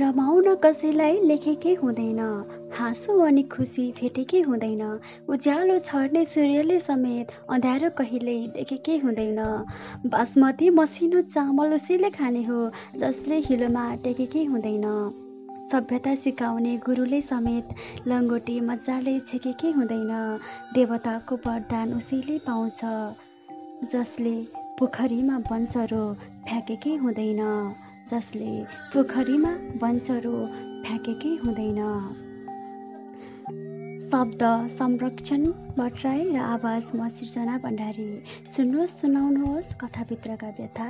रमाउन कसैलाई लेखेकै हुँदैन। हाँसो अनि खुसी भेटेकै हुँदैन। उज्यालो छर्ने सूर्यले समेत अँध्यारो कहिल्यै देखेकै हुँदैन। बासमती मसिनो चामल उसैले खाने हो जसले हिलोमा टेकेकै हुँदैन। सभ्यता सिकाउने गुरुले समेत लङ्गोटी मजाले छेकेकै हुँदैन। देवताको वरदान उसैले पाउँछ जसले पोखरीमा बन्चरो फ्याँकेकै हुँदैन। जसले पोखरीमा बन्चरो फ्याँकेकै हुँदैन। शब्द संरक्षण भट्टराई र आवाज म सृजना भण्डारी। सुन्नुहोस् सुनाउनुहोस् कथाभित्रका व्यथा।